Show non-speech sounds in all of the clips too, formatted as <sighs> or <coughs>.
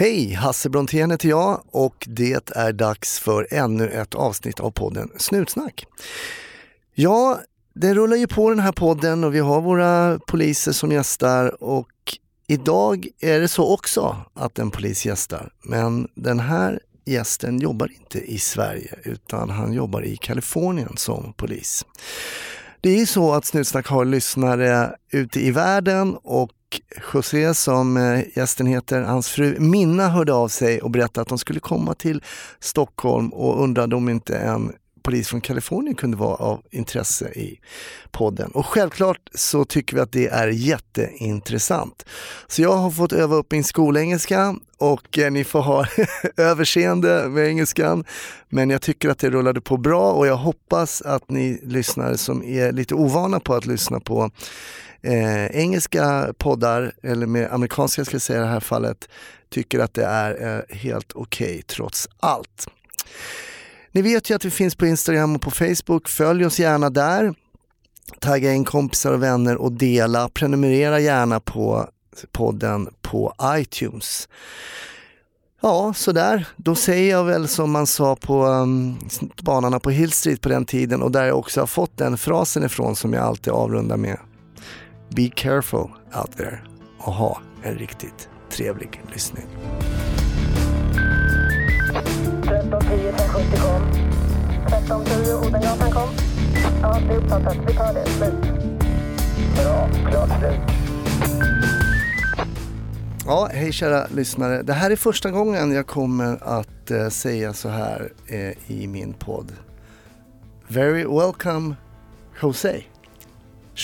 Hej, Hasse Brontén heter jag och det är dags för ännu ett avsnitt av podden Snutsnack. Ja, det rullar ju på den här podden och vi har våra poliser som gästar och idag är det så också att en polis gästar. Men den här gästen jobbar inte i Sverige utan han jobbar i Kalifornien som polis. Det är ju så att Snutsnack har lyssnare ute i världen och José som eh, gästen heter, hans fru Minna hörde av sig och berättade att de skulle komma till Stockholm och undrade om inte en polis från Kalifornien kunde vara av intresse i podden. Och självklart så tycker vi att det är jätteintressant. Så jag har fått öva upp min skolengelska och eh, ni får ha <laughs> överseende med engelskan. Men jag tycker att det rullade på bra och jag hoppas att ni lyssnare som är lite ovana på att lyssna på eh, engelska poddar, eller med amerikanska ska jag säga i det här fallet, tycker att det är eh, helt okej okay, trots allt. Ni vet ju att vi finns på Instagram och på Facebook. Följ oss gärna där. Tagga in kompisar och vänner och dela. Prenumerera gärna på podden på iTunes. Ja, sådär. Då säger jag väl som man sa på um, banarna på Hill Street på den tiden och där jag också har fått den frasen ifrån som jag alltid avrundar med. Be careful out there och ha en riktigt trevlig lyssning. 1310 370 kom. 1310 Odengatan kom. Ja, det är uppfattat. Vi tar det. Slut. Bra. Klart slut. Ja, hej kära lyssnare. Det här är första gången jag kommer att eh, säga så här eh, i min podd. Very welcome Jose.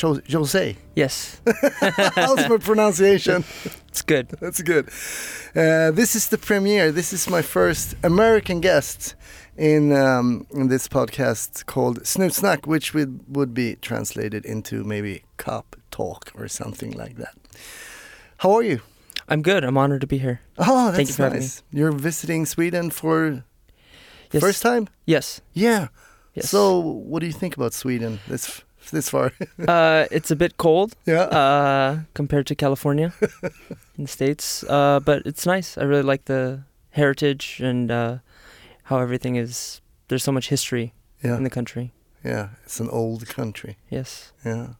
Jose. Yes. <laughs> How's my pronunciation? It's good. That's good. Uh, this is the premiere. This is my first American guest in um, in this podcast called Snutsnack, which would would be translated into maybe cop talk or something like that. How are you? I'm good. I'm honored to be here. Oh, that's Thank you for nice. You're visiting Sweden for yes. first time? Yes. Yeah. Yes. So, what do you think about Sweden? This <laughs> this far? <laughs> uh, it's a bit cold. Yeah. Uh, compared to California <laughs> in the states, uh, but it's nice. I really like the heritage and uh, how everything is. There's so much history yeah. in the country. Yeah, it's an old country. Yes. Yeah.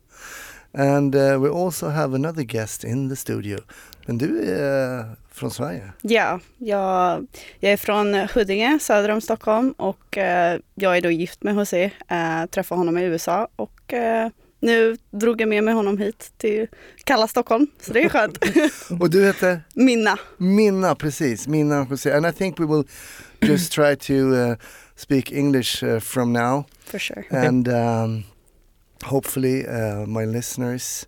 And uh, we also have another guest in the studio. Men du är uh, från Sverige? Ja, jag, jag är från Huddinge söder om Stockholm och eh, jag är då gift med José, eh, träffade honom i USA och eh, nu drog jag med mig honom hit till kalla Stockholm, så det är skönt. <laughs> och du heter? Minna. Minna, precis. Minna José. And I think we will just try to uh, speak English uh, from now. For sure. And um, hopefully uh, my listeners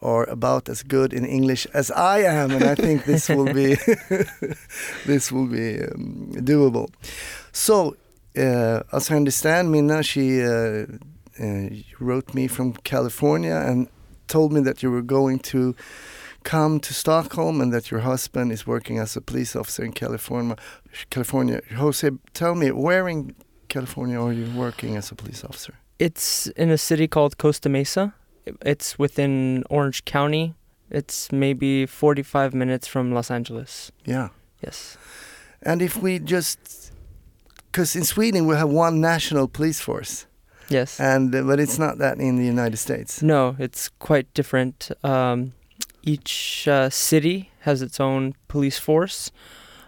are about as good in English as I am, and I think this will be <laughs> this will be um, doable. So, uh, as I understand, Minna, she uh, uh, wrote me from California and told me that you were going to come to Stockholm and that your husband is working as a police officer in California. California, Jose, tell me, where in California are you working as a police officer? It's in a city called Costa Mesa. It's within Orange County. It's maybe 45 minutes from Los Angeles. Yeah. Yes. And if we just, because in Sweden we have one national police force. Yes. And uh, but it's not that in the United States. No, it's quite different. Um, each uh, city has its own police force,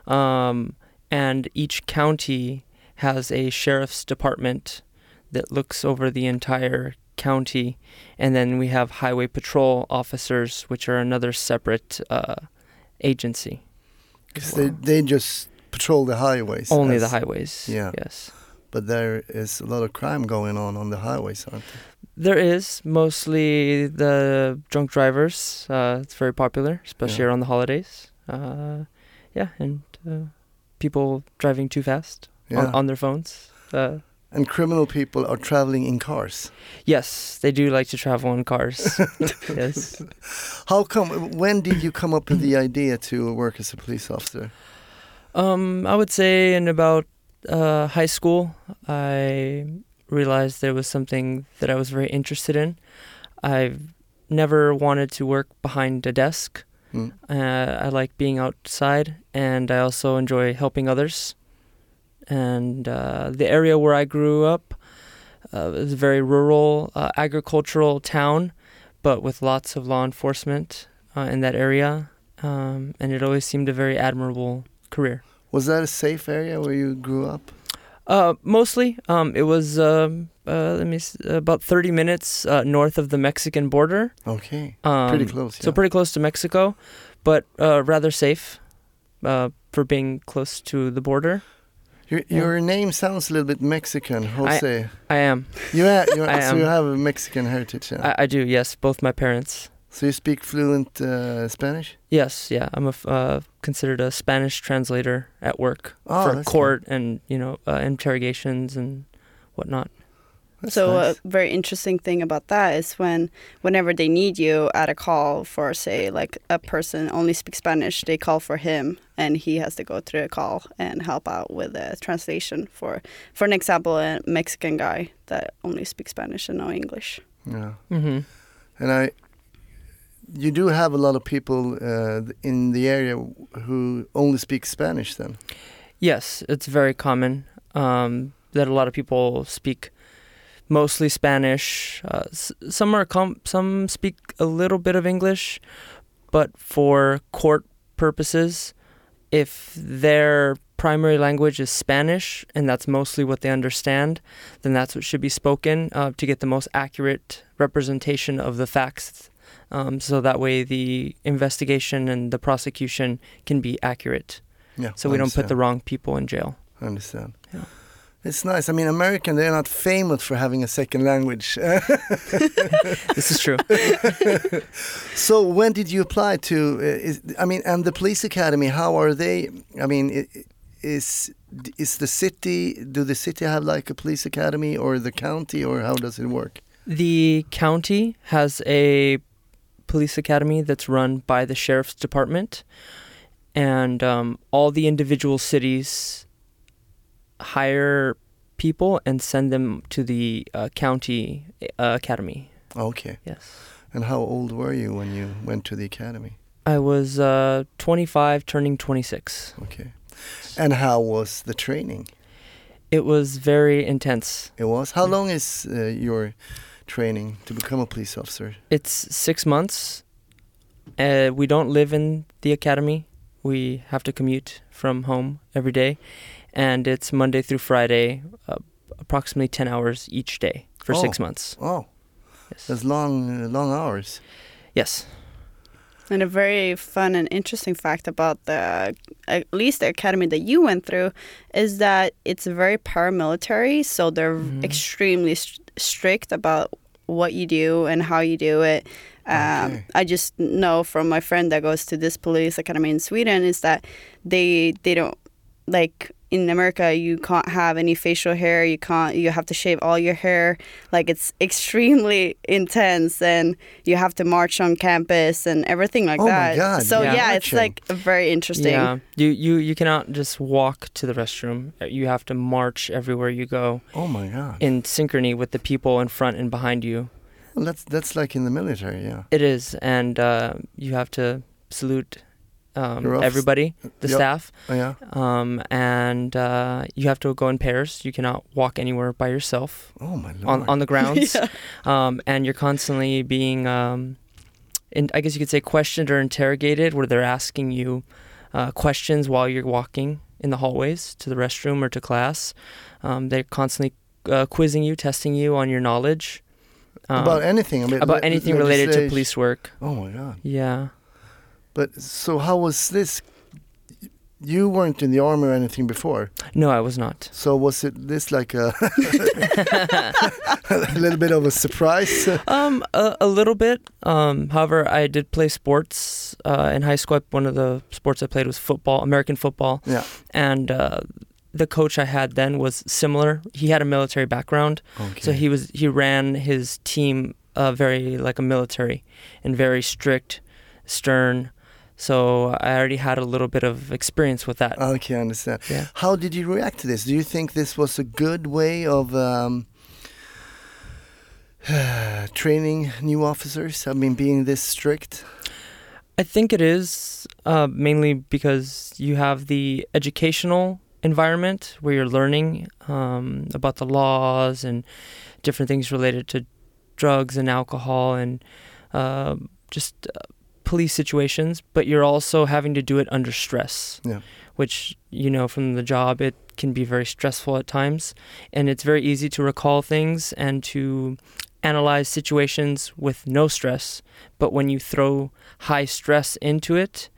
um, and each county has a sheriff's department that looks over the entire county, and then we have highway patrol officers, which are another separate uh, agency. Because they they just patrol the highways. Only the highways. Yeah. Yes. But there is a lot of crime going on on the highways, aren't there? There is mostly the drunk drivers. Uh, it's very popular, especially yeah. around the holidays. Uh, yeah, and uh, people driving too fast yeah. on, on, their phones. Uh, and criminal people are traveling in cars. Yes, they do like to travel in cars. <laughs> yes. How come? When did you come up with the <clears throat> idea to work as a police officer? Um, I would say in about uh, high school, I realized there was something that I was very interested in. I've never wanted to work behind a desk. Mm. Uh, I like being outside, and I also enjoy helping others. And uh, the area where I grew up uh, is a very rural, uh, agricultural town, but with lots of law enforcement uh, in that area. Um, and it always seemed a very admirable career. Was that a safe area where you grew up? Uh, mostly, um, it was um, uh, let me s- about 30 minutes uh, north of the Mexican border. Okay, Um, pretty close. So pretty close to Mexico, but uh, rather safe uh, for being close to the border. Your, yeah. your name sounds a little bit Mexican, Jose. I am. you have, you I so you have a Mexican heritage. Yeah. I, I do. Yes, both my parents. so you speak fluent uh, Spanish? Yes, yeah. I'm a uh, considered a Spanish translator at work Oh, for court and you know uh, interrogations and whatnot. That's so uh, nice. a very interesting thing about that is when whenever they need you at a call for say like a person only speaks Spanish, they call for him and he has to go through a call and help out with the translation for for an example a Mexican guy that only speaks Spanish and no English. yeah. Mm-hmm. And I, you do have a lot of people uh, in the area who only speak Spanish. Then. Yes, it's very common um, that a lot of people speak mostly Spanish. Uh, s- some are com- some speak a little bit of English, but for court purposes, if their primary language is Spanish and that's mostly what they understand, then that's what should be spoken uh, to get the most accurate representation of the facts. Um, so that way, the investigation and the prosecution can be accurate Yeah. so we don't put the wrong people in jail. I understand. Yeah. It's nice. I mean, American, they're not famous for having a second language. <laughs> This is true. <laughs> so when did you apply to? Uh, is, I mean, and the police academy. How are they? I mean, is is the city? Do the city have like a police academy, or the county, or how does it work? the county has a police academy that's run by the sheriff's department, and um, all the individual cities hire people and send them to the uh, county uh, academy. Okay. Yes. And how old were you when you went to the academy? I was uh, 25, turning 26. Okay. And how was the training? It was very intense. It was. How long is uh, your training to become a police officer? It's six months. Uh, we don't live in the academy. We have to commute from home every day, and it's Monday through Friday, uh, approximately ten hours each day for six months. Oh, Yes. that's long, uh, long hours. yes. And a very fun and interesting fact about the, at least the academy that you went through, is that it's very paramilitary. So they're Mhm. extremely st- strict about what you do and how you do it. Um, Okay. I just know from my friend that goes to this police academy in Sweden is that they they don't like in America you can't have any facial hair. You can't. You have to shave all your hair. Like it's <laughs> extremely intense, and you have to march on campus and everything like Oh my that. God, so yeah. yeah, it's like very interesting. Yeah. You you you cannot just walk to the restroom. Uh, You have to march everywhere you go Oh my God. in synchrony with the people in front and behind you. Well, that's that's like in the military, yeah. It is, and uh, you have to salute um, everybody, the Yep. staff. Oh, yeah. um, and uh, you have to go in pairs. You cannot walk anywhere by yourself Oh my lord. on on the grounds, <laughs> Yeah. um, and you're constantly being, um, in, I guess you could say, questioned or interrogated, where they're asking you uh, questions while you're walking in the hallways to the restroom or to class. Um, they're constantly uh, quizzing you, testing you on your knowledge um, about anything. I mean, about anything related to police work. Oh my god. Yeah. But so how was this? You weren't in the army or anything before, No, I was not. so was it this like a <laughs> a little bit of a surprise? Um, a, a little bit. Um, however, I did play sports uh, in high school. One of the sports I played was football, American football, yeah. and uh, the coach I had then was similar. He had a military background, Okay. so he was he ran his team uh, very like a military and very strict, stern. So I already had a little bit of experience with that. Okay, I understand. Yeah. How did you react to this? Do you think this was a good way of um, <sighs> training new officers? I mean, being this strict. I think it is uh, mainly because you have the educational environment where you're learning um, about the laws and different things related to drugs and alcohol and uh, just uh, police situations, but you're also having to do it under stress. Yeah. Which, you know, from the job, it can be very stressful at times. And it's very easy to recall things and to analyze situations with no stress. But when you throw high stress into it,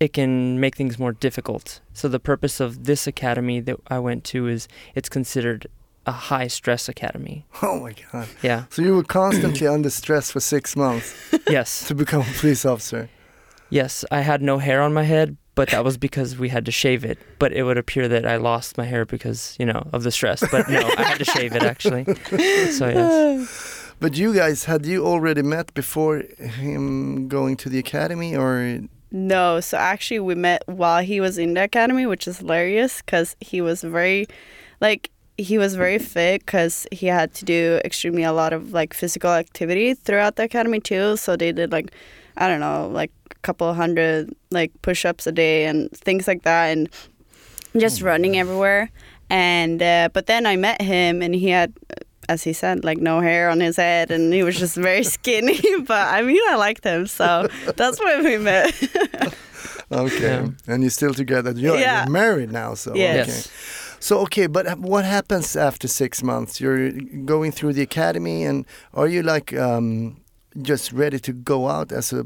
it can make things more difficult. So the purpose of this academy that I went to is it's considered a high stress academy. <laughs> Oh my god! Yeah. So you were constantly <clears throat> under stress for six months yes. to become a police officer. Yes, I had no hair on my head, but that was because we had to shave it. But it would appear that I lost my hair because, you know, of the stress. But no, I had to shave it actually. So yes. <sighs> But you guys, had you already met before him going to the academy, or No, so actually we met while he was in the academy, which is hilarious because he was very, like, he was very fit because he had to do extremely a lot of like physical activity throughout the academy too. So they did like, I don't know, like a couple hundred like push-ups a day and things like that, and just Oh running gosh. everywhere. And uh, but then I met him, and he had, as he said, like no hair on his head, and he was just very <laughs> skinny. <laughs> but I mean, I liked him, so that's why we met. <laughs> okay, Yeah. and you're still together. You're, Yeah. you're married now, so Yes. okay. So okay, but what happens after six months? You're going through the academy, and are you like um, just ready to go out as a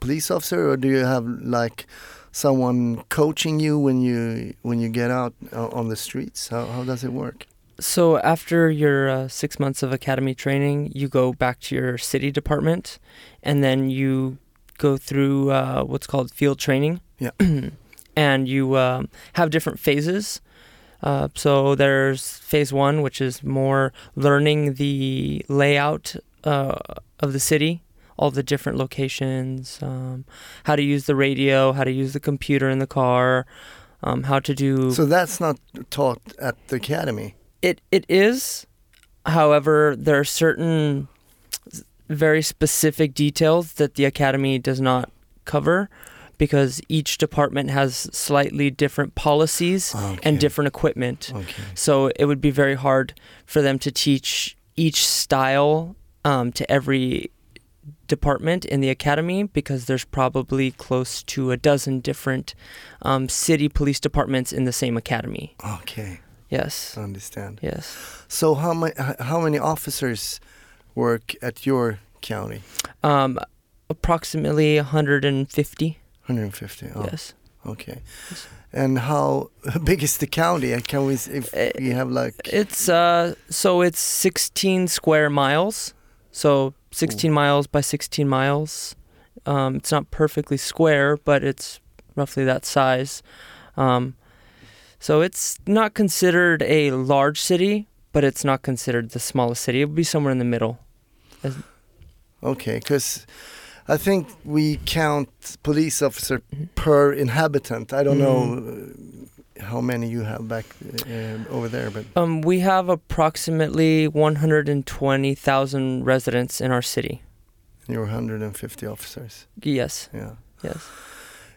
police officer, or do you have like someone coaching you when you when you get out uh, on the streets? How how does it work? So after your uh, six months of academy training, you go back to your city department, and then you go through uh, what's called field training. Yeah. <clears throat> and you um, have different phases. Uh, so there's phase one, which is more learning the layout uh, of the city, all the different locations, um, how to use the radio, how to use the computer in the car, um, how to do. So that's not taught at the academy. It it is, however, there are certain very specific details that the academy does not cover because each department has slightly different policies Okay. and different equipment. Okay. So it would be very hard for them to teach each style um, to every department in the academy because there's probably close to a dozen different um, city police departments in the same academy. Okay. Yes. I understand. Yes. So how many how many officers work at your county? Um, approximately 150. 150. Oh, Yes. okay. Yes. And how <laughs> big is the county? Can we, if Uh, we have like, It's uh, so it's 16 square miles. So 16 miles by 16 miles. Um, it's not perfectly square, but it's roughly that size. Um, so it's not considered a large city, but it's not considered the smallest city. It would be somewhere in the middle. okay, because I think we count police officer per inhabitant. I don't know Mm. uh, how many you have back uh, over there, but Um, we have approximately 120,000 residents in our city. you're 150 officers. Yes, Yeah. yes.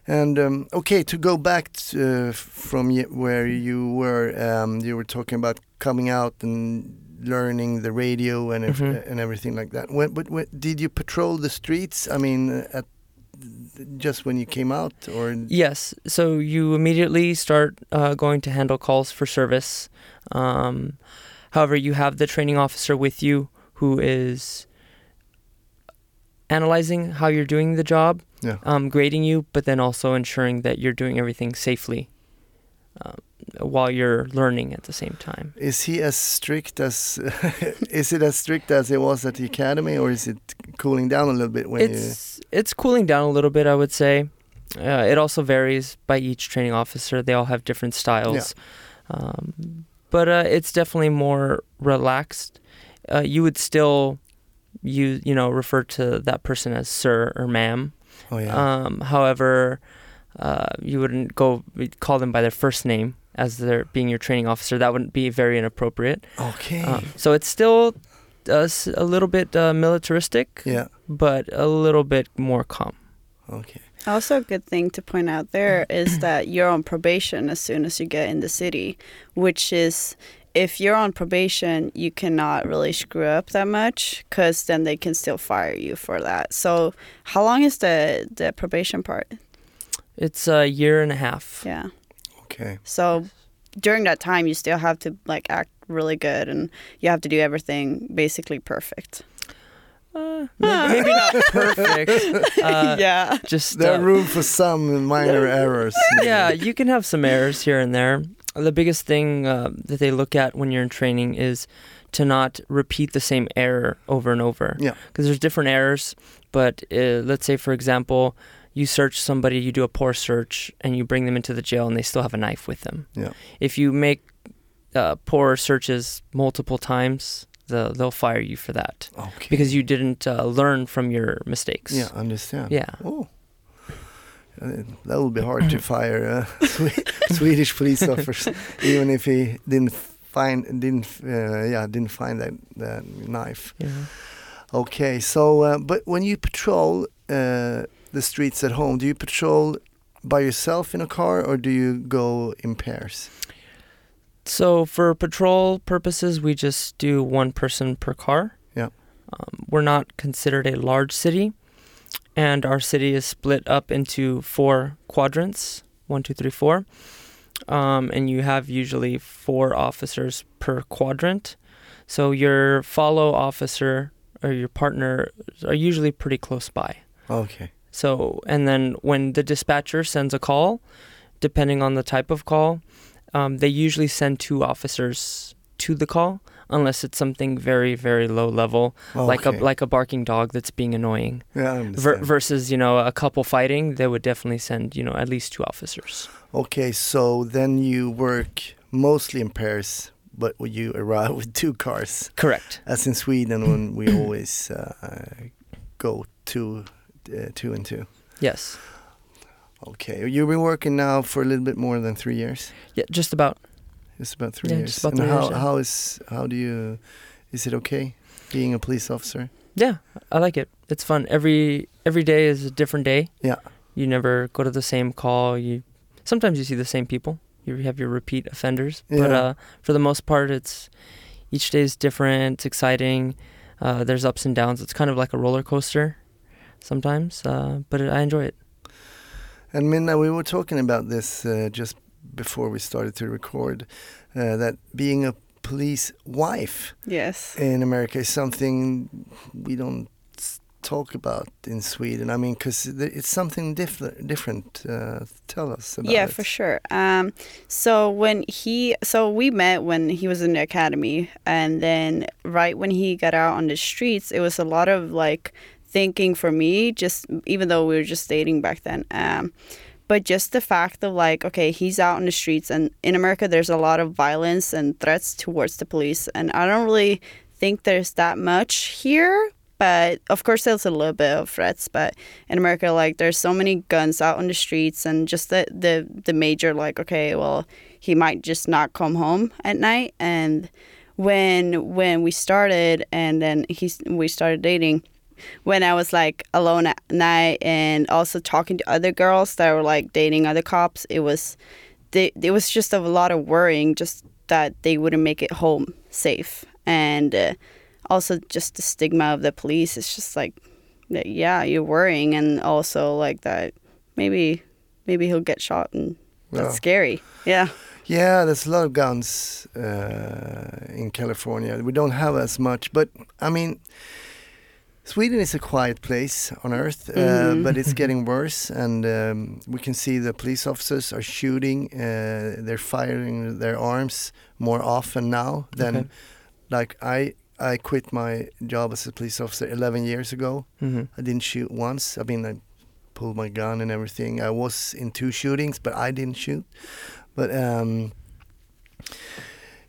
And um, okay, to go back t- uh, from y- where you were, um, you were talking about coming out and learning the radio and Mhm. and everything like that. When, but when, did you patrol the streets? I mean, at just when you came out, or Yes. So you immediately start uh, going to handle calls for service. Um, however, you have the training officer with you who is analyzing how you're doing the job, Yeah. um, grading you, but then also ensuring that you're doing everything safely um, while you're learning at the same time. is he as strict as? <laughs> is it as strict as it was at the academy, or is it cooling down a little bit when you? it's it's cooling down a little bit, I would say. Uh, it also varies by each training officer. They all have different styles, um, but uh, it's definitely more relaxed. Uh, you would still you you know refer to that person as sir or ma'am. Oh yeah. Um, however, uh, you wouldn't go call them by their first name as they're being your training officer. That wouldn't be very inappropriate. okay. Um, so it's still uh, s- a little bit uh, militaristic yeah. but a little bit more calm. Okay. Also, a good thing to point out there <clears throat> is that you're on probation as soon as you get in the city, which is if you're on probation, you cannot really screw up that much because then they can still fire you for that. So, how long is the the probation part? It's a year and a half. Yeah. Okay. So, during that time, you still have to like act really good, and you have to do everything basically perfect. Uh, maybe, maybe not perfect. <laughs> Uh, yeah. Just There uh, room for some minor errors. yeah, you can have some errors here and there. The biggest thing uh, that they look at when you're in training is to not repeat the same error over and over. Yeah. Because there's different errors, but uh, let's say, for example, you search somebody, you do a poor search, and you bring them into the jail, and they still have a knife with them. Yeah. If you make uh, poor searches multiple times, the, they'll fire you for that Okay. because you didn't uh, learn from your mistakes. yeah, understand. Yeah. Oh. Uh, that would be hard to <clears throat> fire uh, Swe- Swedish police <laughs> officers, even if he didn't find didn't uh, yeah didn't find that that knife. Yeah. Okay, so uh, but when you patrol uh, the streets at home, do you patrol by yourself in a car or do you go in pairs? So for patrol purposes, we just do one person per car. Yeah. Um, we're not considered a large city, and our city is split up into four quadrants: one, two, three, four. Um, and you have usually four officers per quadrant. So your follow officer or your partner are usually pretty close by. Okay. So, and then when the dispatcher sends a call, depending on the type of call, um, they usually send two officers to the call, unless it's something very, very low level, like a like a barking dog that's being annoying. yeah, I Ver- versus, you know, a couple fighting, they would definitely send, you know, at least two officers. Okay, so then you work mostly in pairs, but you arrive with two cars, Correct. as in Sweden when we always uh, go two, uh, two and two. Yes. Okay, you've been working now for a little bit more than three years. Yeah, just about. It's about three Yeah, years. just about and three how years, yeah. how is how do you is it okay being a police officer? Yeah, I like it. It's fun. Every every day is a different day. Yeah. You never go to the same call. You sometimes you see the same people. You have your repeat offenders, but Yeah. uh, for the most part, it's each day is different. It's exciting. Uh, there's ups and downs. It's kind of like a roller coaster sometimes, uh, but I enjoy it. And Minna, we were talking about this uh, just before we started to record. Uh, that being a police wife Yes. in America is something we don't talk about in Sweden. I mean, because it's something different. Different. Uh, tell us about yeah it. for sure um so when he so we met when he was in the academy and then right when he got out on the streets it was a lot of like thinking for me just even though we were just dating back then um but just the fact of like okay he's out in the streets and in america there's a lot of violence and threats towards the police and i don't really think there's that much here but of course there's a little bit of threats but in america like there's so many guns out on the streets and just the the, the major like okay well he might just not come home at night and when when we started and then he we started dating when I was like alone at night and also talking to other girls that were like dating other cops, it was they, it was just a lot of worrying just that they wouldn't make it home safe and uh, also just the stigma of the police is just like that, yeah you're worrying and also like that maybe maybe he'll get shot and that's Yeah. scary yeah Yeah, there's a lot of guns uh, in California. We don't have as much, but I mean, Sweden is a quiet place on earth, uh, Mhm. but it's getting <laughs> worse, and um, we can see the police officers are shooting. Uh, they're firing their arms more often now than Okay. like I. I quit my job as a police officer 11 years ago. hmm I didn't shoot once. I mean, I pulled my gun and everything. I was in two shootings, but I didn't shoot. But um,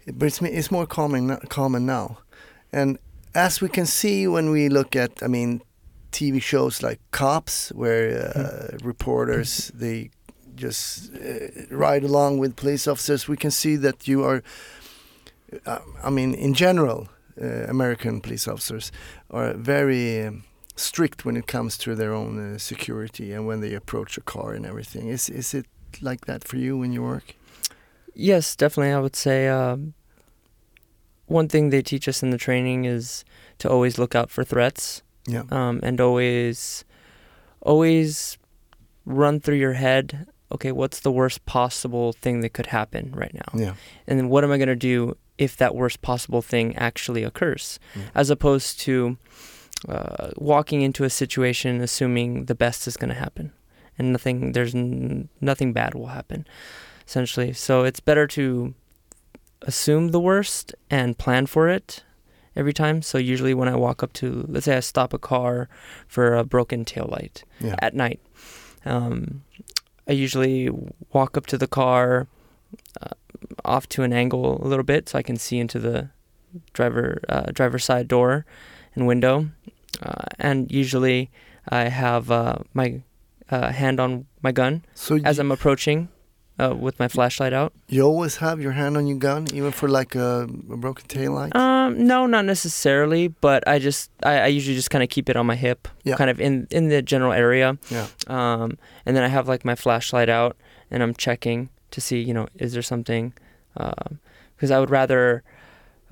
but it's it's more common common now, and as we can see when we look at, I mean, TV shows like Cops, where uh, reporters they just uh, ride along with police officers. We can see that you are. Uh, I mean, in general, uh, American police officers are very um, strict when it comes to their own uh, security and when they approach a car and everything. Is is it like that for you when you work? Yes, definitely. I would say um, one thing they teach us in the training is to always look out for threats Yeah. um, and always, always run through your head. Okay, what's the worst possible thing that could happen right now? Yeah. And then what am I going to do if that worst possible thing actually occurs? Mm. As opposed to uh, walking into a situation assuming the best is going to happen and nothing, there's n- nothing bad will happen, essentially. So it's better to assume the worst and plan for it every time. So usually when I walk up to, let's say I stop a car for a broken tail light Yeah. at night. Um, I usually walk up to the car uh, off to an angle a little bit so I can see into the driver uh, driver side door and window. Uh, and usually I have uh, my uh, hand on my gun So as you, I'm approaching uh, with my flashlight out. you always have your hand on your gun, even for like a, a broken tail light. Um, no, not necessarily, but I just I, I usually just kind of keep it on my hip, Yeah. kind of in in the general area. Yeah. Um, and then I have like my flashlight out, and I'm checking to see, you know, is there something? Because I would rather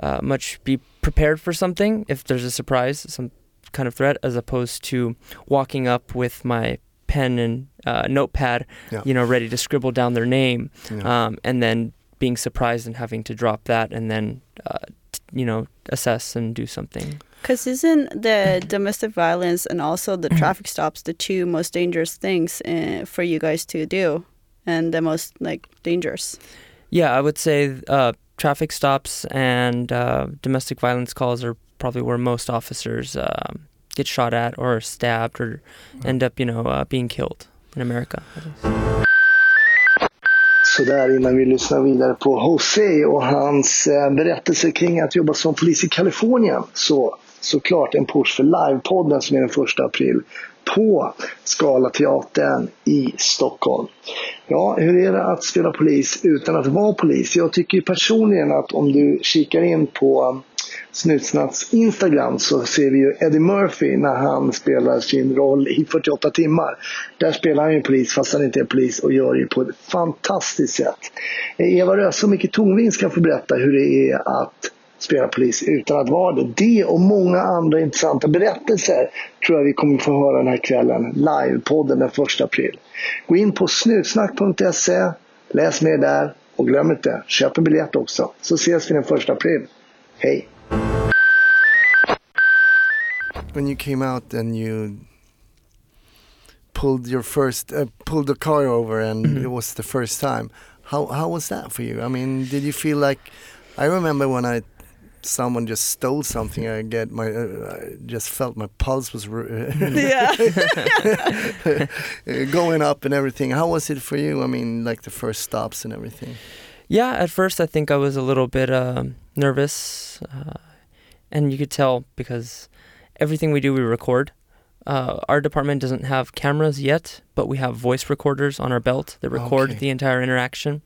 uh, much be prepared for something if there's a surprise, some kind of threat, as opposed to walking up with my pen and uh, notepad, Yeah. you know, ready to scribble down their name Yeah. um, and then being surprised and having to drop that and then uh, t- you know assess and do something Because isn't the domestic violence and also the <clears throat> traffic stops the two most dangerous things uh, for you guys to do, and the most like dangerous? yeah i would say uh, traffic stops and uh, domestic violence calls are probably where most officers um, get shot at or stabbed or end up you know uh, being killed in america at least. Så där innan vi lyssnar vidare på Jose och hans eh, berättelse kring att jobba som polis i Kalifornien. Så såklart en push för livepodden som är den första april på Skala teatern i Stockholm. Ja, hur är det att spela polis utan att vara polis? Jag tycker ju personligen att om du kikar in på Snutsnats Instagram så ser vi ju Eddie Murphy när han spelar sin roll i 48 timmar. Där spelar han ju polis fast han inte är polis och gör det på ett fantastiskt sätt. Eh, Eva Röse och Micke Tornving ska få berätta hur det är att spela polis utan att vara det. Det och många andra intressanta berättelser tror jag vi kommer få höra den här kvällen. Livepodden den 1 april. Gå in på snutsnack.se, läs mer där och glöm inte, köp en biljett också. Så ses vi den 1 april. Hej! When you came out and you pulled your first uh, pulled the car over and it was the first time. How how was that for you? I mean did you feel like i remember when i someone just stole something i get my uh, i just felt my pulse was <laughs> Yeah. <laughs> going up and everything. How was it for you? I mean like the first stops and everything. Yeah, at first I think I was a little bit um, nervous, uh, and you could tell because everything we do we record. Uh, our department doesn't have cameras yet, but we have voice recorders on our belt that record Okay. the entire interaction.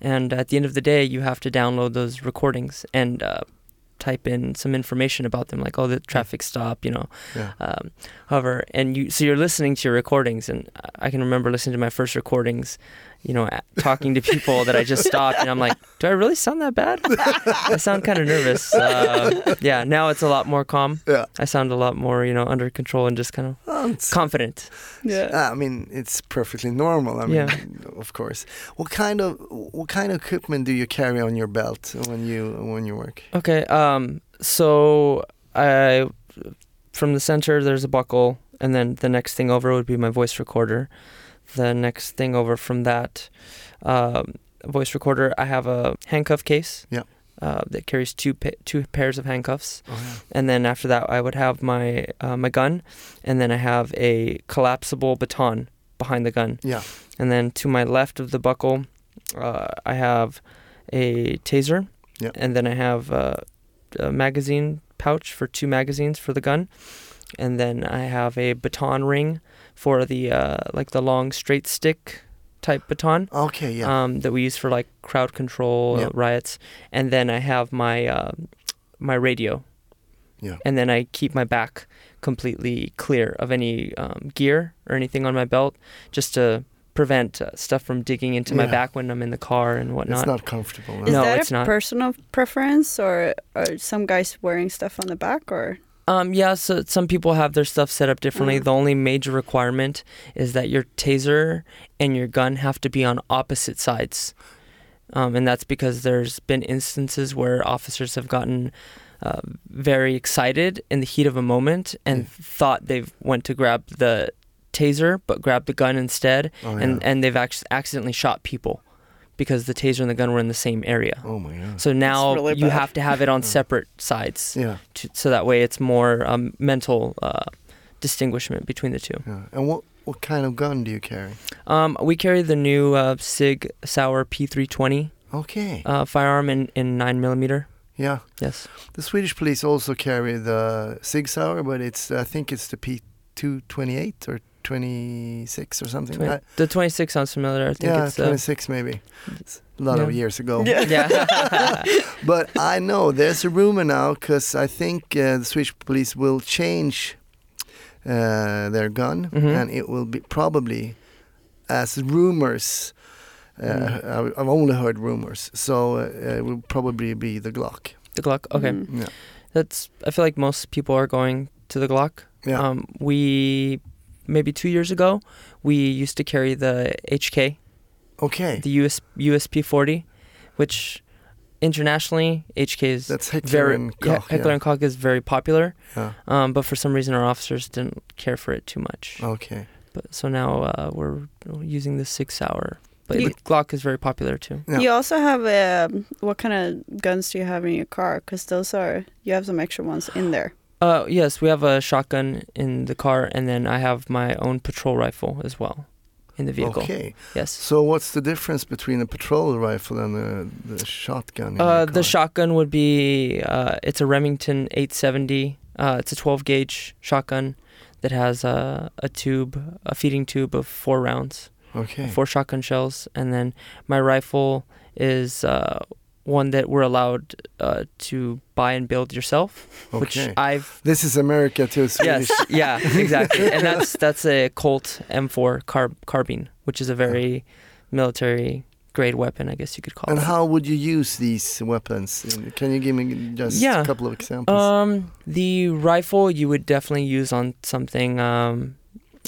And at the end of the day, you have to download those recordings and uh, type in some information about them, like oh, the traffic stop, you know, yeah um, however, and you so you're listening to your recordings, and I can remember listening to my first recordings, you know, talking to people that I just stopped, and I'm like, do I really sound that bad? I sound kind of nervous. Uh, yeah, now it's a lot more calm. yeah I sound a lot more, you know, under control and just kind of confident. yeah. I mean, it's perfectly normal. I mean, Yeah. of course. What kind of what kind of equipment do you carry on your belt when you when you work? Okay, um, so I from the center there's a buckle, and then the next thing over would be my voice recorder. The next thing over from that um, voice recorder, I have a handcuff case. Yeah. Uh, that carries two pa- two pairs of handcuffs, Oh, yeah. and then after that, I would have my uh, my gun, and then I have a collapsible baton behind the gun, yeah. and then to my left of the buckle, uh, I have a taser. Yeah. And then I have uh, a magazine pouch for two magazines for the gun. And then I have a baton ring for the uh, like the long straight stick type baton Okay, yeah. um, that we use for like crowd control uh, Yeah. riots. And then I have my uh, my radio Yeah. and then I keep my back completely clear of any um, gear or anything on my belt, just to prevent uh, stuff from digging into my back when I'm in the car and whatnot. It's not comfortable. Is No, that it's a not. personal preference or are some guys wearing stuff on the back or? Um, yeah, so some people have their stuff set up differently. Mm. The only major requirement is that your taser and your gun have to be on opposite sides. Um, and that's because there's been instances where officers have gotten uh, very excited in the heat of a moment and Yeah. thought they've went to grab the taser but grabbed the gun instead Oh, and, yeah. and they've ac- accidentally shot people because the taser and the gun were in the same area. oh my god. So now really you bad. have to have it on <laughs> Yeah. separate sides Yeah, to, so that way it's more um, mental uh, distinguishment between the two. yeah. And what what kind of gun do you carry? Um, we carry the new uh, Sig Sauer P320 Okay. uh, firearm in, in 9 millimeter. yeah. Yes. The Swedish police also carry the Sig Sauer, but it's I think it's the P228 or 26 or something. Twen- I- the 26 sounds familiar. I think yeah, it's uh, 26 maybe. It's a lot of years ago. yeah. <laughs> But I know there's a rumor now because I think uh, the Swedish police will change uh, their gun, Mhm. and it will be probably as rumors. Uh, Mm. I- I've only heard rumors, so uh, it will probably be the Glock. the Glock. Okay. Mm. Yeah, That's. I feel like most people are going to the Glock. yeah. Um, we maybe two years ago we used to carry the HK, okay, the US USP 40, which internationally HK is that's Heckler very and yeah, Koch. Heckler and Koch is very popular. yeah. Um, but for some reason our officers didn't care for it too much. Okay, But so now uh, we're using the Sig Sauer. But You- the Glock is very popular too. Yeah. You also have um, what kind of guns do you have in your car? Because those are you have some extra ones in there. Uh, yes, we have a shotgun in the car, and then I have my own patrol rifle as well in the vehicle. okay. Yes. So what's the difference between a patrol rifle and the, the shotgun? In Uh, the shotgun would be uh, it's a Remington 870. Uh, it's a 12 gauge shotgun that has a, a tube, a feeding tube of four rounds, Okay. four shotgun shells, and then my rifle is uh, one that we're allowed uh, to buy and build yourself, which I've This is America too. Swedish. yes, yeah, <laughs> exactly, and that's that's a Colt M4 carb carbine, which is a very military grade weapon, I guess you could call And it. And how would you use these weapons? Can you give me just Yeah. a couple of examples? Um, the rifle you would definitely use on something. Um,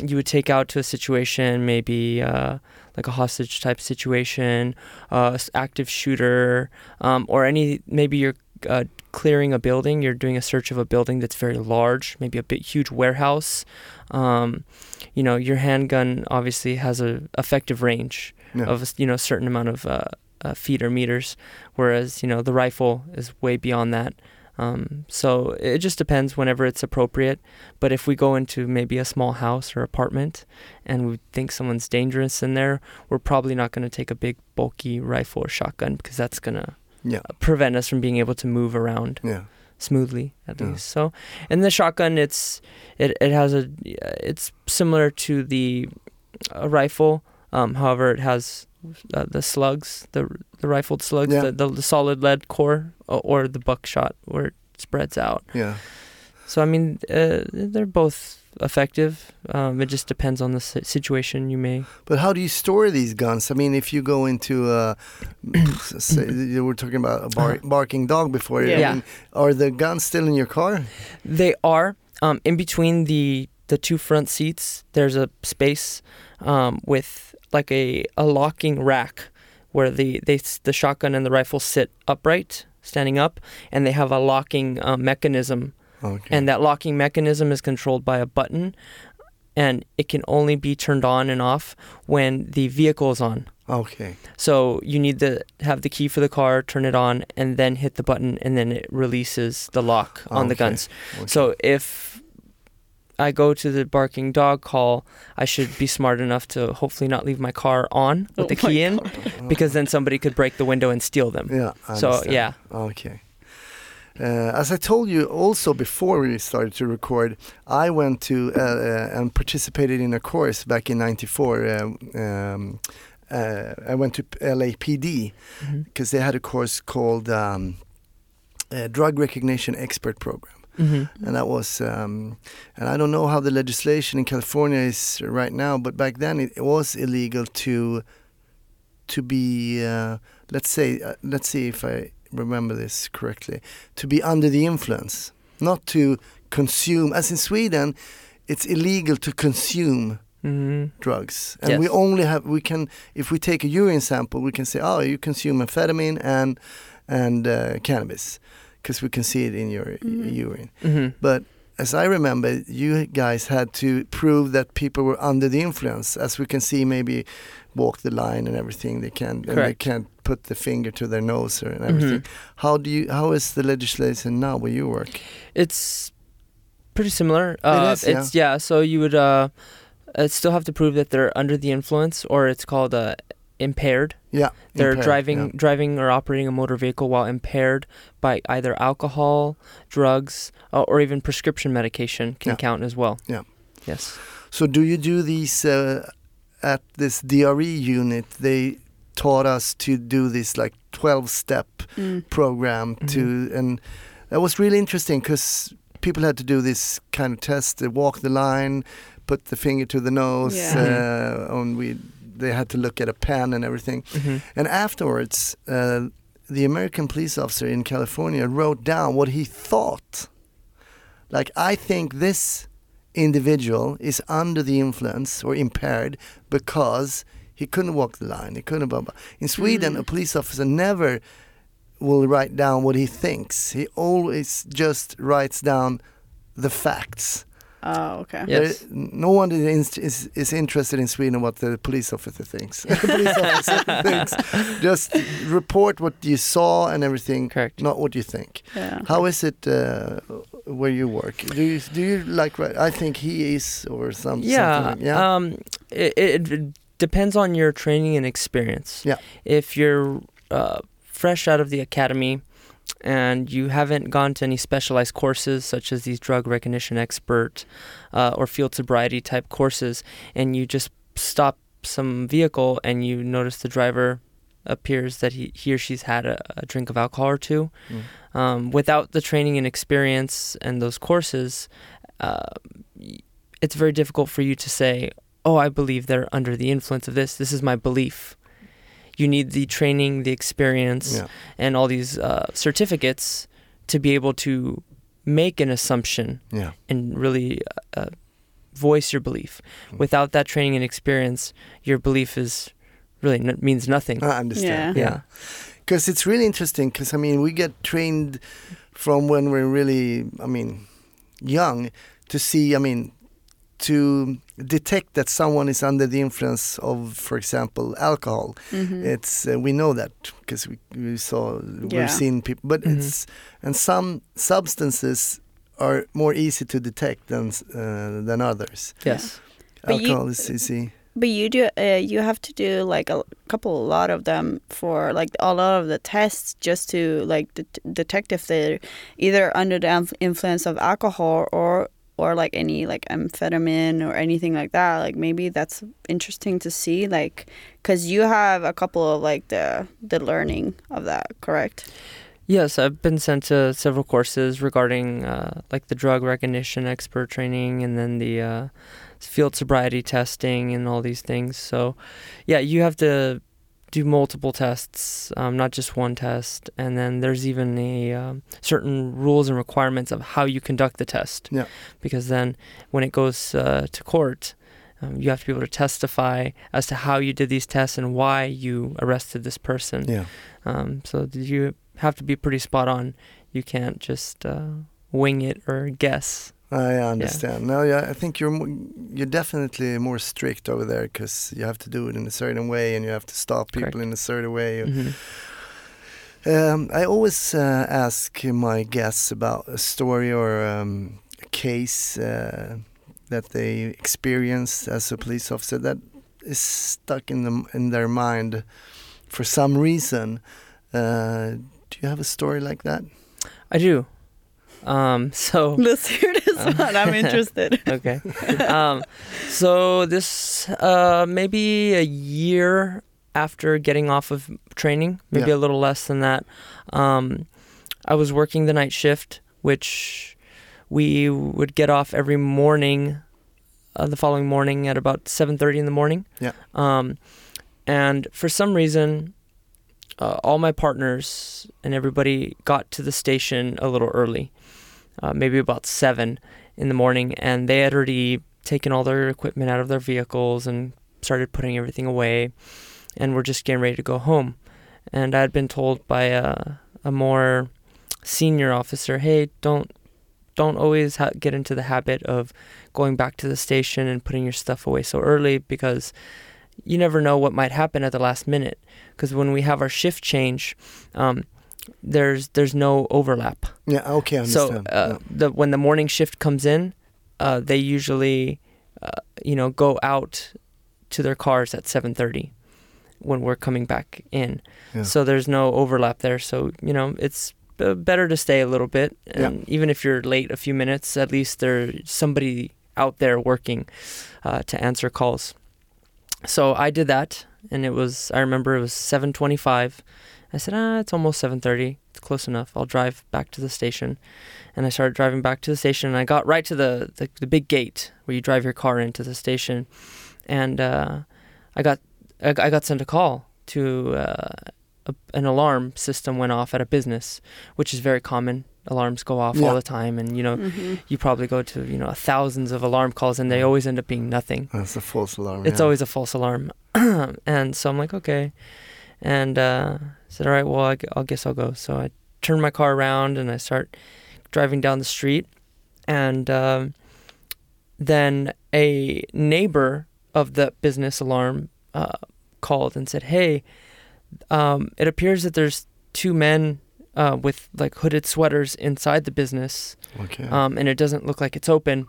you would take out to a situation, maybe uh, like a hostage type situation, uh, active shooter, um, or any. Maybe you're uh, clearing a building. You're doing a search of a building that's very large, maybe a big, huge warehouse. Um, you know, your handgun obviously has a effective range Yeah. of you know a certain amount of uh, uh, feet or meters, whereas you know the rifle is way beyond that. Um, so it just depends whenever it's appropriate. But if we go into maybe a small house or apartment and we think someone's dangerous in there, we're probably not going to take a big bulky rifle or shotgun because that's going to yeah, prevent us from being able to move around yeah, smoothly at Yeah. least. So, and the shotgun, it's it it has a it's similar to the uh, rifle. Um, however, it has uh, the slugs, the the rifled slugs, Yeah. the, the the solid lead core, or, or the buckshot where it spreads out. yeah. So I mean, uh, they're both effective. Um, it just depends on the si- situation you may. But how do you store these guns? I mean, if you go into, uh, say, <coughs> you were talking about a bar- Uh-huh. barking dog before. I Yeah. mean, are the guns still in your car? They are um, in between the the two front seats. There's a space um, with like a, a locking rack where the they the shotgun and the rifle sit upright, standing up, and they have a locking uh, mechanism. Okay. And that locking mechanism is controlled by a button, and it can only be turned on and off when the vehicle is on. okay. So you need to have the key for the car, turn it on, and then hit the button, and then it releases the lock on the guns. okay. So if I go to the barking dog call, I should be smart enough to hopefully not leave my car on with the Oh my key in, God. <laughs> because then somebody could break the window and steal them. yeah. I so understand. yeah, Okay. Uh, as I told you also before we started to record, I went to uh, uh, and participated in a course back in '94. Um, um, uh, I went to LAPD because they had a course called um, uh, Drug Recognition Expert Program. Hmm and that was um, and I don't know how the legislation in California is right now, but back then it, was illegal to to be uh, let's say uh, let's see if I remember this correctly to be under the influence, not to consume. As in Sweden, it's illegal to consume hmm drugs, and we only have we can if we take a urine sample, we can say oh you consume amphetamine and and uh, cannabis because we can see it in your Mhm. urine. hmm But as I remember, you guys had to prove that people were under the influence. As we can see, maybe walk the line and everything. They can and they Correct. can't put the finger to their nose or and everything. How do you? How is the legislation now where you work? It's pretty similar. Uh, is, yeah. It's yeah. So you would uh, uh, still have to prove that they're under the influence, or it's called uh, impaired. Yeah, They're impaired, driving yeah. driving or operating a motor vehicle while impaired by either alcohol, drugs, uh, or even prescription medication can Yeah. count as well. Yeah. Yes. So do you do these uh, at this DRE unit? They taught us to do this like twelve step Mm. program to and that was really interesting because people had to do this kind of test they walk the line put the finger to the nose Yeah. uh, and we they had to look at a pen and everything. Hmm and afterwards uh, the american police officer in california wrote down what he thought. Like i think this individual is under the influence or impaired because he couldn't walk the line he couldn't blah, blah. in sweden Mm. a police officer never will write down what he thinks. He always just writes down the facts Oh, okay. Yeah. There- Yes. no one is, is is interested in Sweden what the police officer thinks. <laughs> police officer <laughs> thinks. Just report what you saw and everything, Correct. not what you think. Yeah. How is it uh, where you work? Do you do you like? write- I think he is or some. Yeah. Something yeah. Um, it, it, it depends on your training and experience. Yeah. If you're uh, fresh out of the academy and you haven't gone to any specialized courses such as these drug recognition expert uh, or field sobriety type courses, and you just stop some vehicle and you notice the driver appears that he, he or she's had a, a drink of alcohol or two, Mm. um, without the training and experience and those courses, uh, it's very difficult for you to say, "Oh, I believe they're under the influence of this. This is my belief." You need the training, the experience, yeah. and all these uh, certificates to be able to make an assumption Yeah. and really uh, voice your belief. Mm. Without that training and experience, your belief is really n- means nothing. I understand. Yeah. yeah. Because it's really interesting. Because I mean, we get trained from when we're really, I mean, young to see. I mean, to detect that someone is under the influence of, for example, alcohol. Mhm. It's uh, we know that because we, we saw Yeah. we've seen people, but Mhm. it's and some substances are more easy to detect than uh, than others. Yes. But you- Alcohol is easy. But you do uh, you have to do like a couple a lot of them for like a lot of the tests just to like det- detect if they're either under the influence of alcohol or or like any like amphetamine or anything like that like maybe that's interesting to see like cuz you have a couple of like the the learning of that correct Yes, I've been sent to several courses regarding uh, like the drug recognition expert training and then the uh, field sobriety testing and all these things. So, yeah, you have to do multiple tests, um, not just one test. And then there's even a um, certain rules and requirements of how you conduct the test. Yeah. Because then when it goes uh, to court, um, you have to be able to testify as to how you did these tests and why you arrested this person. Yeah. Um, so you have to be pretty spot on. You can't just uh, wing it or guess. I understand. No, yeah, I think you're you're definitely more strict over there because you have to do it in a certain way and you have to stop people Correct. in a certain way. Mhm. Um, I always uh, ask my guests about a story or um, a case uh, that they experienced as a police officer that is stuck in them in their mind for some reason. Uh, do you have a story like that? I do. Um, <laughs> so let's <laughs> hear this one i'm <laughs> interested okay. Um, so this uh, maybe a year after getting off of training, maybe Yeah. a little less than that. Um, I was working the night shift, which we would get off every morning, uh, the following morning at about 7:30 in the morning. Yeah. Um, and for some reason, uh, all my partners and everybody got to the station a little early, uh, maybe about seven in the morning, and they had already taken all their equipment out of their vehicles and started putting everything away, and were just getting ready to go home. And I had been told by a, a more senior officer, "Hey, don't don't always ha- get into the habit of going back to the station and putting your stuff away so early because." you never know what might happen at the last minute because when we have our shift change um, there's there's no overlap Yeah, okay, I so understand. uh, the when the morning shift comes in uh, they usually uh, you know go out to their cars at 7:30 when we're coming back in Yeah. so there's no overlap there so you know it's b- better to stay a little bit and even if you're late a few minutes at least there's somebody out there working uh, to answer calls so I did that, and it was. I remember it was 7:25. I said, "Ah, it's almost 7:30. It's close enough. I'll drive back to the station." And I started driving back to the station, and I got right to the the, the big gate where you drive your car into the station, and uh, I got I, I got sent a call to uh, a, an alarm system went off at a business, which is very common. Alarms go off Yeah. all the time, and you know hmm you probably go to you know thousands of alarm calls, and they always end up being nothing That's a false alarm. it's yeah. always a false alarm. <clears throat> and so I'm like, okay. And uh, said, all right, well, I, I guess I'll go. So I turn my car around and I start driving down the street. And um, then a neighbor of the business alarm uh, called and said, hey, um, it appears that there's two men uh, with like hooded sweaters inside the business Okay. um, and it doesn't look like it's open.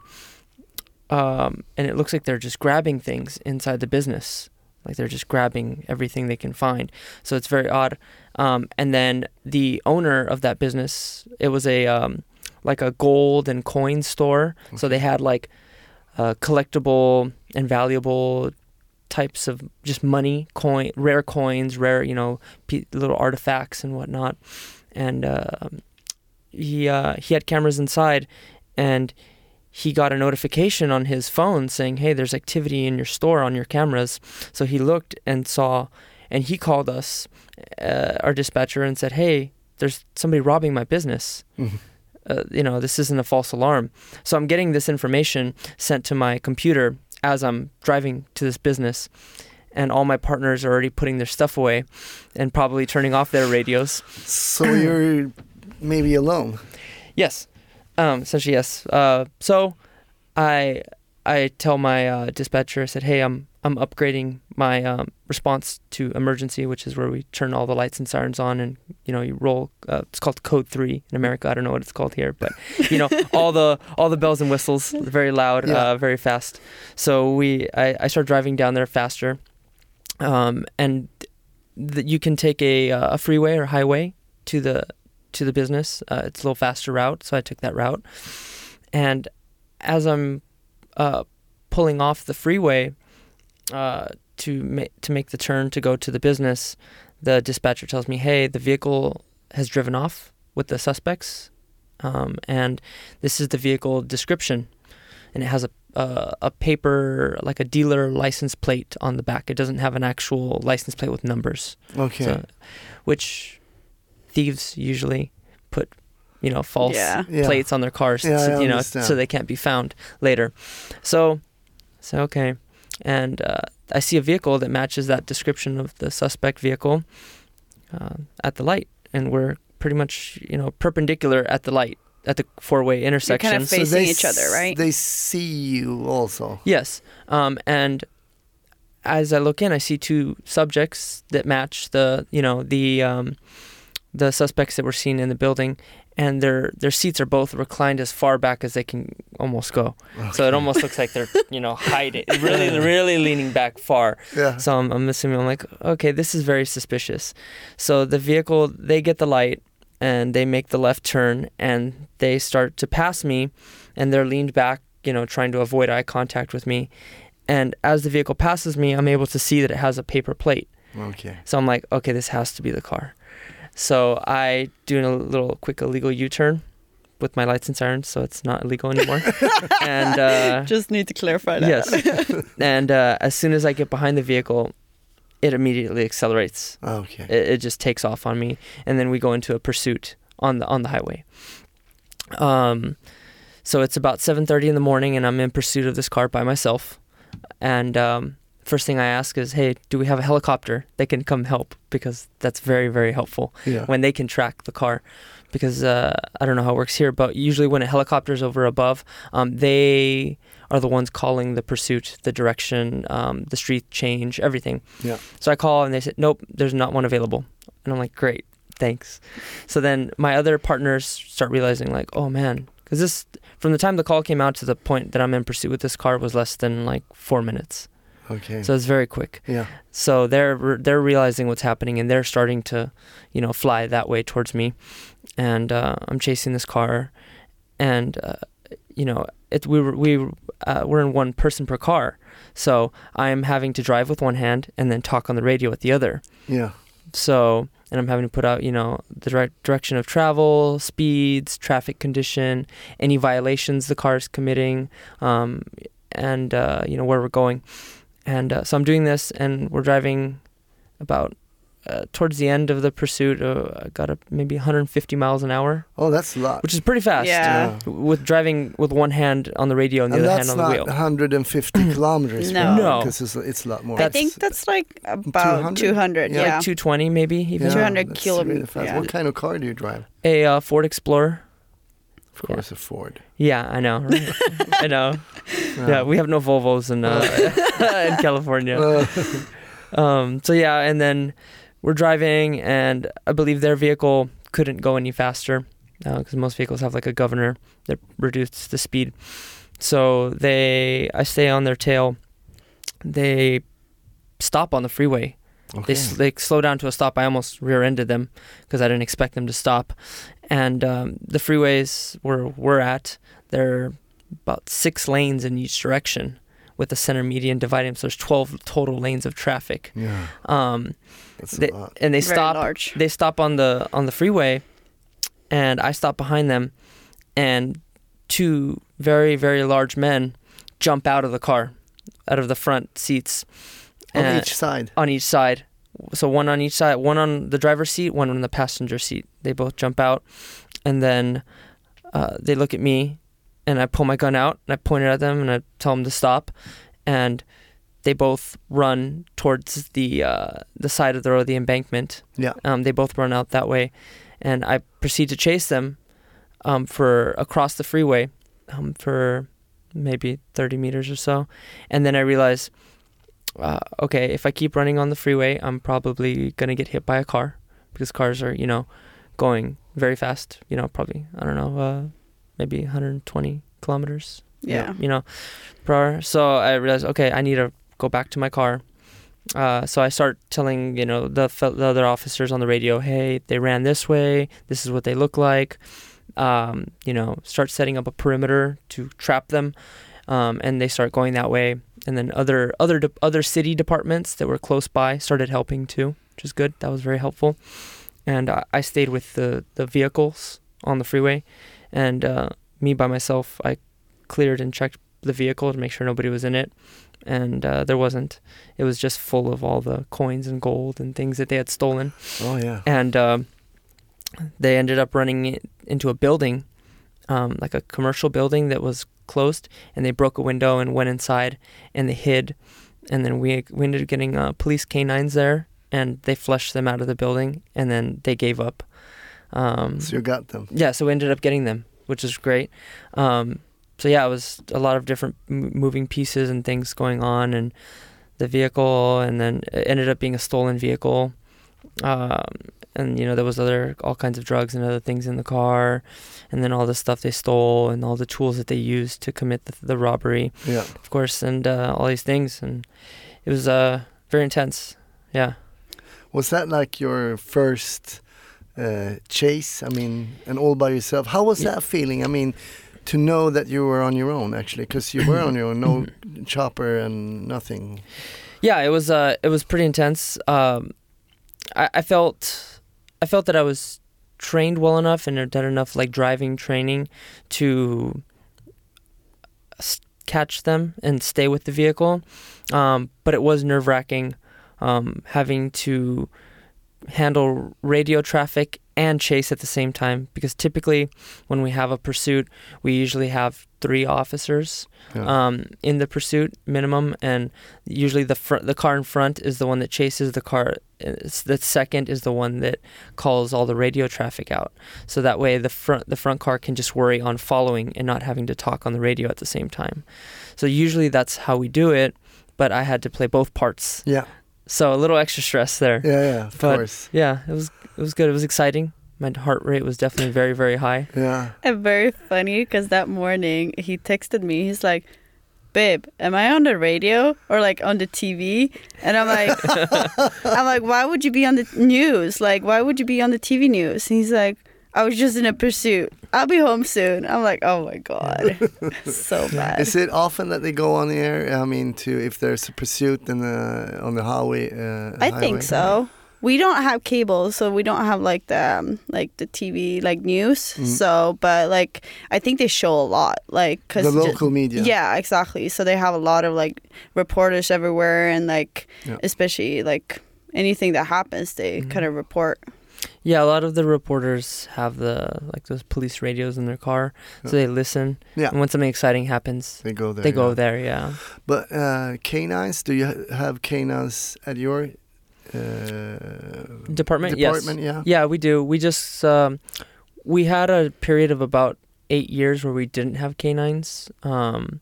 Um, and it looks like they're just grabbing things inside the business, like they're just grabbing everything they can find. So it's very odd. Um, and then the owner of that business, it was a um, like a gold and coin store. So they had like uh, collectible and valuable types of just money, coin, rare coins, rare you know p- little artifacts and whatnot. And um he uh, he had cameras inside, and he got a notification on his phone saying, "Hey, there's activity in your store on your cameras." So he looked and saw, and he called us, uh, our dispatcher, and said, "Hey, there's somebody robbing my business." Mhm. Uh, you know, this isn't a false alarm. So I'm getting this information sent to my computer as I'm driving to this business. And all my partners are already putting their stuff away and probably turning off their radios. So you're maybe alone. Yes. Um, essentially, yes. Uh, so I I tell my uh, dispatcher, I said, hey, I'm I'm upgrading my um, response to emergency, which is where we turn all the lights and sirens on, and you know you roll. Uh, it's called code three in America. I don't know what it's called here, but you know <laughs> all the all the bells and whistles, very loud, Yeah. uh, very fast. So we I, I start driving down there faster, um, and th- you can take a uh, a freeway or highway to the to the business. Uh, it's a little faster route, so I took that route. And as I'm uh, pulling off the freeway uh, to ma- to make the turn to go to the business, the dispatcher tells me, "Hey, the vehicle has driven off with the suspects, um, and this is the vehicle description, and it has a uh, a paper like a dealer license plate on the back. It doesn't have an actual license plate with numbers." Okay. So, which thieves usually put, you know, false Yeah. Yeah. plates on their cars, Yeah, so, you know, understand. so they can't be found later. So, so okay, and uh, I see a vehicle that matches that description of the suspect vehicle uh, at the light, and we're pretty much, you know, perpendicular at the light at the four-way You're intersection. kind of So facing they each other, s- right? They see you also. Yes. Um, and as I look in, I see two subjects that match the, you know, the um, the suspects that were seen in the building, and their their seats are both reclined as far back as they can almost go. So it almost looks like they're, you know, <laughs> hiding, really, really leaning back far. Yeah. So I'm, I'm assuming I'm like, okay, this is very suspicious. So the vehicle, they get the light and they make the left turn and they start to pass me and they're leaned back, you know, trying to avoid eye contact with me. And as the vehicle passes me, I'm able to see that it has a paper plate. Okay. So I'm like, okay, this has to be the car. So I do a little quick illegal U-turn, with my lights and sirens, so it's not illegal anymore. <laughs> and uh, Just need to clarify that. yes, <laughs> and uh, as soon as I get behind the vehicle, it immediately accelerates. Okay. It, it just takes off on me, and then we go into a pursuit on the on the highway. Um, so it's about 7:30 in the morning, and I'm in pursuit of this car by myself. And um, first thing I ask is, "Hey, do we have a helicopter that can come help?" Because that's very very helpful Yeah. when they can track the car. Because uh, I don't know how it works here, but usually when a helicopter's over above, um, they are the ones calling the pursuit, the direction, um, the street change, everything. Yeah. So I call and they said, nope, there's not one available. And I'm like, great, thanks. So then my other partners start realizing, like, oh man, because this, from the time the call came out to the point that I'm in pursuit with this car was less than like four minutes. Okay. So it's very quick. yeah. So they're they're realizing what's happening and they're starting to, you know, fly that way towards me, and uh, I'm chasing this car, and uh, you know, it we were we uh, we're in one person per car, so I'm having to drive with one hand and then talk on the radio with the other. Yeah. So and I'm having to put out, you know, the direct direction of travel, speeds, traffic condition, any violations the car is committing, um, and uh, you know where we're going. And uh, so I'm doing this, and we're driving about uh, towards the end of the pursuit. Uh, I got up maybe 150 miles an hour, Oh, that's a lot. which is pretty fast. Yeah. With driving with one hand on the radio and the and other that's hand on the not wheel. 150 <coughs> kilometers. No. No. Because it's, it's a lot more. I think that's like about 200? 200. Yeah. Yeah. Like 220 maybe even. Yeah, 200 that's kilom- really fast. yeah. What kind of car do you drive? A uh, Ford Explorer. Of Yeah. course, a Ford. Yeah, I know. right? I know. <laughs> Yeah, we have no Volvos in uh, <laughs> <laughs> in California. Uh, Um, so yeah, and then we're driving, and I believe their vehicle couldn't go any faster because most vehicles have like a governor that reduces the speed. So they, I stay on their tail. They stop on the freeway. Okay. They s- they slow down to a stop. I almost rear-ended them because I didn't expect them to stop. And um, the freeways where we're at, they're about six lanes in each direction, with the center median dividing. So there's 12 total lanes of traffic. yeah, Um, that's they, a lot. and they Very stop. large. They stop on the on the freeway, and I stop behind them, and two very very large men jump out of the car, out of the front seats On uh, each side. on each side. So one on each side, one on the driver's seat, one on the passenger seat. They both jump out, and then uh, they look at me, and I pull my gun out and I point it at them and I tell them to stop, and they both run towards the uh, the side of the road, the embankment. Yeah. Um, they both run out that way, and I proceed to chase them um, for across the freeway um, for maybe 30 meters or so, and then I realize uh, okay, if I keep running on the freeway, I'm probably gonna get hit by a car because cars are, you know, going very fast. You know, probably I don't know, uh, maybe 120 kilometers. Yeah. You know, per hour. So I realized, okay, I need to go back to my car. Uh, so I start telling, you know, the, the other officers on the radio, hey, they ran this way. This is what they look like. Um, you know, start setting up a perimeter to trap them, um, and they start going that way and then other other de- other city departments that were close by started helping too, which is good. That was very helpful. And I, I stayed with the the vehicles on the freeway, and uh, me by myself, I cleared and checked the vehicle to make sure nobody was in it, and uh, there wasn't. It was just full of all the coins and gold and things that they had stolen, Oh yeah. and um they ended up running into a building, um, like a commercial building that was closed, and they broke a window and went inside, and they hid, and then we, we ended up getting uh, police canines there, and they flushed them out of the building, and then they gave up. Um, So you got them. yeah, so we ended up getting them, which is great. Um, so yeah, it was a lot of different m- moving pieces and things going on, and the vehicle, and then it ended up being a stolen vehicle. Um, and you know there was other all kinds of drugs and other things in the car, and then all the stuff they stole and all the tools that they used to commit the, the robbery, Yeah. of course, and uh, all these things, and it was uh, very intense. Yeah. Was that like your first uh, chase? I mean, and all by yourself. How was Yeah. that feeling? I mean, to know that you were on your own actually, because you were on your own, no <coughs> chopper and nothing. yeah it was uh it was pretty intense um i i felt i felt that i was trained well enough and had done enough like driving training to catch them and stay with the vehicle. Um, but it was nerve wracking um, having to handle radio traffic and chase at the same time because typically when we have a pursuit, we usually have three officers Yeah. um, in the pursuit minimum, and usually the fr- the car in front is the one that chases the car. The second is the one that calls all the radio traffic out, so that way the front the front car can just worry on following and not having to talk on the radio at the same time. So usually that's how we do it, but I had to play both parts, yeah, so a little extra stress there. yeah, yeah. Of But- course. Yeah, it was it was good. It was exciting. My heart rate was definitely very very high. Yeah. And very funny because that morning he texted me. He's like, "Babe, am I on the radio or like on the TV?" And I'm like, <laughs> "I'm like, why would you be on the news? Like, why would you be on the TV news?" And he's like, "I was just in a pursuit. I'll be home soon." I'm like, "Oh my god, <laughs> so bad." Is it often that they go on the air? I mean, to if there's a pursuit in the on the highway. Uh, I highway? think so. We don't have cable, so we don't have like the um, like the TV like news. Mm. So, but like I think they show a lot, like The ju- local media. Yeah, exactly. So they have a lot of like reporters everywhere, and like Yeah. especially like anything that happens, they Mhm. kind of report. Yeah, a lot of the reporters have the like those police radios in their car, so Yeah. they listen. Yeah. And when something exciting happens, They go there. they go yeah. there. Yeah. But uh, canines, do you have canines at your uh, Department. Yes. Yeah. Yeah, we do. We just um, we had a period of about eight years where we didn't have canines um,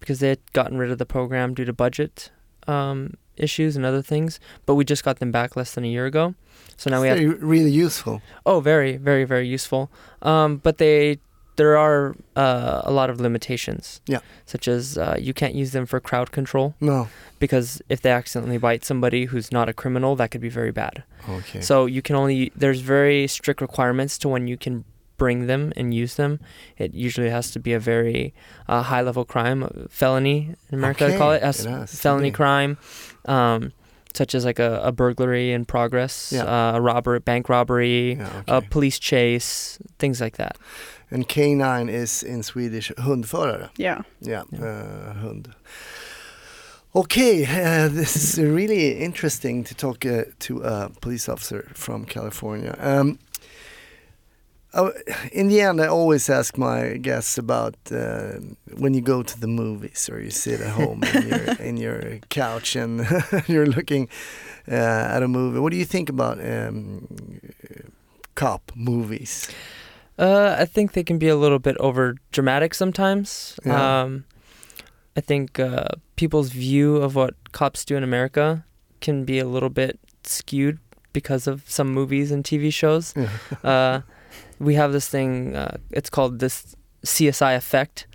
because they had gotten rid of the program due to budget um, issues and other things. But we just got them back less than a year ago. So now we have really useful. Oh, very, very, very useful. Um, but they there are uh, a lot of limitations. Yeah. Such as uh, you can't use them for crowd control No. because if they accidentally bite somebody who's not a criminal, that could be very bad. Okay. So you can only there's very strict requirements to when you can bring them and use them. It usually has to be a very uh, high level crime, uh, felony in America they call it, Okay, it felony okay. crime, um, such as like a, a burglary in progress, Yeah. uh, a robber, bank robbery, Yeah, a police chase, things like that. And canine is in Swedish hundförare. Yeah. Yeah, Yeah. Uh, hund. Okay, uh, this is really interesting to talk uh, to a police officer from California. Um, uh, in the end, I always ask my guests about uh, when you go to the movies or you sit at home in, your, <laughs> in your couch and <laughs> you're looking uh, at a movie. What do you think about um, cop movies? Uh, I think they can be a little bit over dramatic sometimes. Yeah. Um, I think uh, people's view of what cops do in America can be a little bit skewed because of some movies and TV shows. <laughs> we have this thing. Uh, it's called this CSI effect,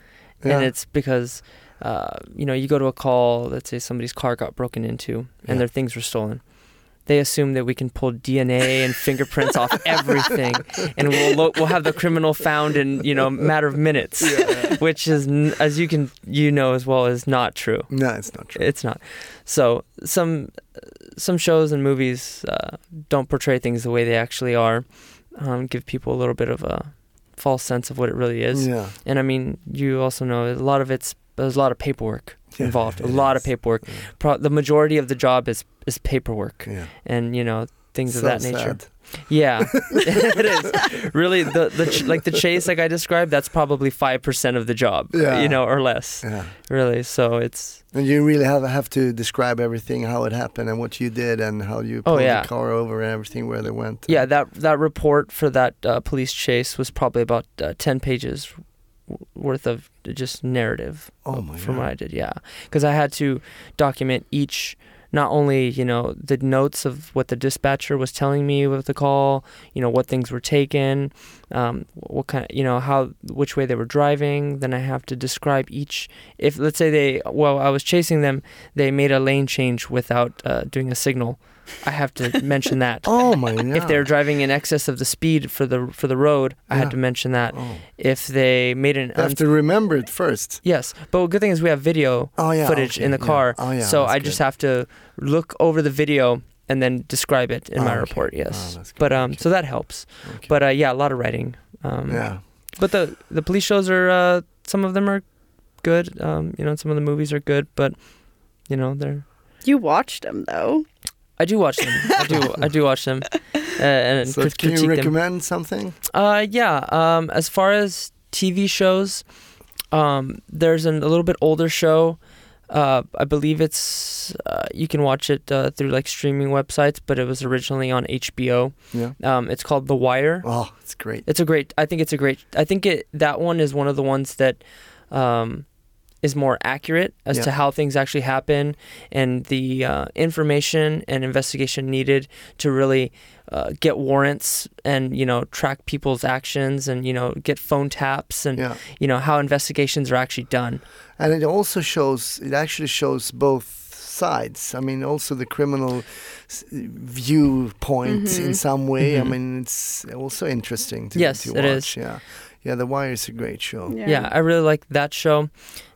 and it's because uh, you know you go to a call. Let's say somebody's car got broken into, and Yeah. their things were stolen. They assume that we can pull DNA and fingerprints off <laughs> everything, and we'll lo- we'll have the criminal found in you know a matter of minutes, which is n- as you can you know as well is not true. No, it's not true. It's not. So some some shows and movies uh, don't portray things the way they actually are. Um, give people a little bit of a false sense of what it really is. Yeah. And I mean, you also know a lot of it's there's a lot of paperwork <laughs> Yeah, involved. A lot of paperwork. Yeah. Pro- the majority of the job is is paperwork, Yeah. and you know things of So that nature. Yeah, <laughs> <laughs> it is really the the ch- like the chase like I described. That's probably five percent of the job. Yeah. you know, or less. Yeah. Really. So it's And you really have have to describe everything, how it happened, and what you did, and how you Oh, pulled yeah. the car over, and everything where they went. Yeah, that that report for that uh, police chase was probably about uh, ten pages worth of just narrative. Oh my from God. what I did, yeah, because I had to document each, not only you know the notes of what the dispatcher was telling me with the call, you know what things were taken, um, what kind of you know how which way they were driving. Then I have to describe each. If let's say they while I was chasing them, they made a lane change without uh, doing a signal. I have to mention that. <laughs> Oh my God. If they're driving in excess of the speed for the for the road, I Yeah. had to mention that. oh. If they made an you have un- to remember it first. yes, but good thing is we have video Oh yeah. footage okay, in the yeah. car, Oh yeah. so that's I just have to look over the video and then describe it in Ah, my okay. report. Ah, Yes, that's but um, Okay. so that helps. Okay. But uh, yeah, a lot of writing. Um, yeah. But the the police shows are uh, some of them are good. Um, you know, some of the movies are good, but you know they're. You watched them though. I do watch them. I do. I do watch them. Uh, and <laughs> So crit- can you critique them. recommend something? Uh, yeah. Um, as far as TV shows, um, there's an, a little bit older show. Uh, I believe it's uh, you can watch it uh, through like streaming websites, but it was originally on HBO. Yeah. Um, it's called The Wire. Oh, it's great. It's a great. I think it's a great. I think it that one is one of the ones that um, is more accurate as Yeah. to how things actually happen and the uh, information and investigation needed to really uh, get warrants and you know track people's actions and you know get phone taps and Yeah. you know how investigations are actually done. And it also shows, it actually shows both sides. I mean, also the criminal viewpoint Mhm. in some way. I Mhm. mean, it's also interesting to, Yes, to watch. is. Yeah. Yeah, The Wire is a great show. Yeah, I really like that show.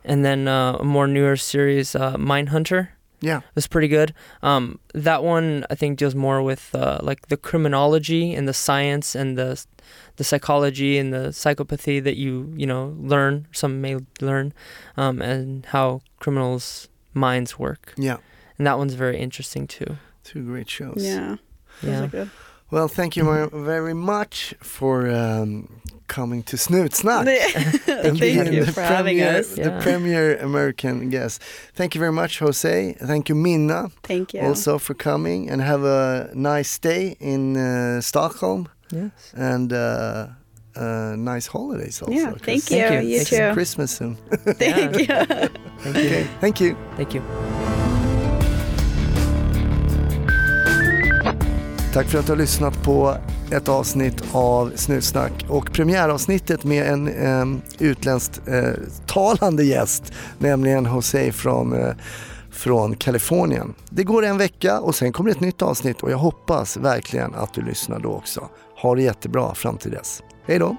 And then uh, a more newer series, uh, Mindhunter. Yeah. was pretty good. Um, that one I think deals more with uh, like the criminology and the science and the the psychology and the psychopathy that you you know learn. Some may learn, um, and how criminals' minds work. Yeah. And that one's very interesting too. Two great shows. Yeah. Yeah. good. Well, thank you very much for um, coming to Snutsnack. Thank being you the for having premier, us. The Yeah. premier American guest. Thank you very much, Jose. Thank you, Minna, Thank you. also for coming. And have a nice day in uh, Stockholm Yes. and uh, uh, nice holidays also. Yeah, thank you. Thank you. You It's too. Christmas soon. <laughs> Thank you. Thank you. Okay, thank you. Thank you. Tack för att du har lyssnat på ett avsnitt av Snutsnack och premiäravsnittet med en eh, utländskt eh, talande gäst, nämligen Jose från, eh, från Kalifornien. Det går en vecka och sen kommer ett nytt avsnitt och jag hoppas verkligen att du lyssnar då också. Ha det jättebra fram till dess. Hej då!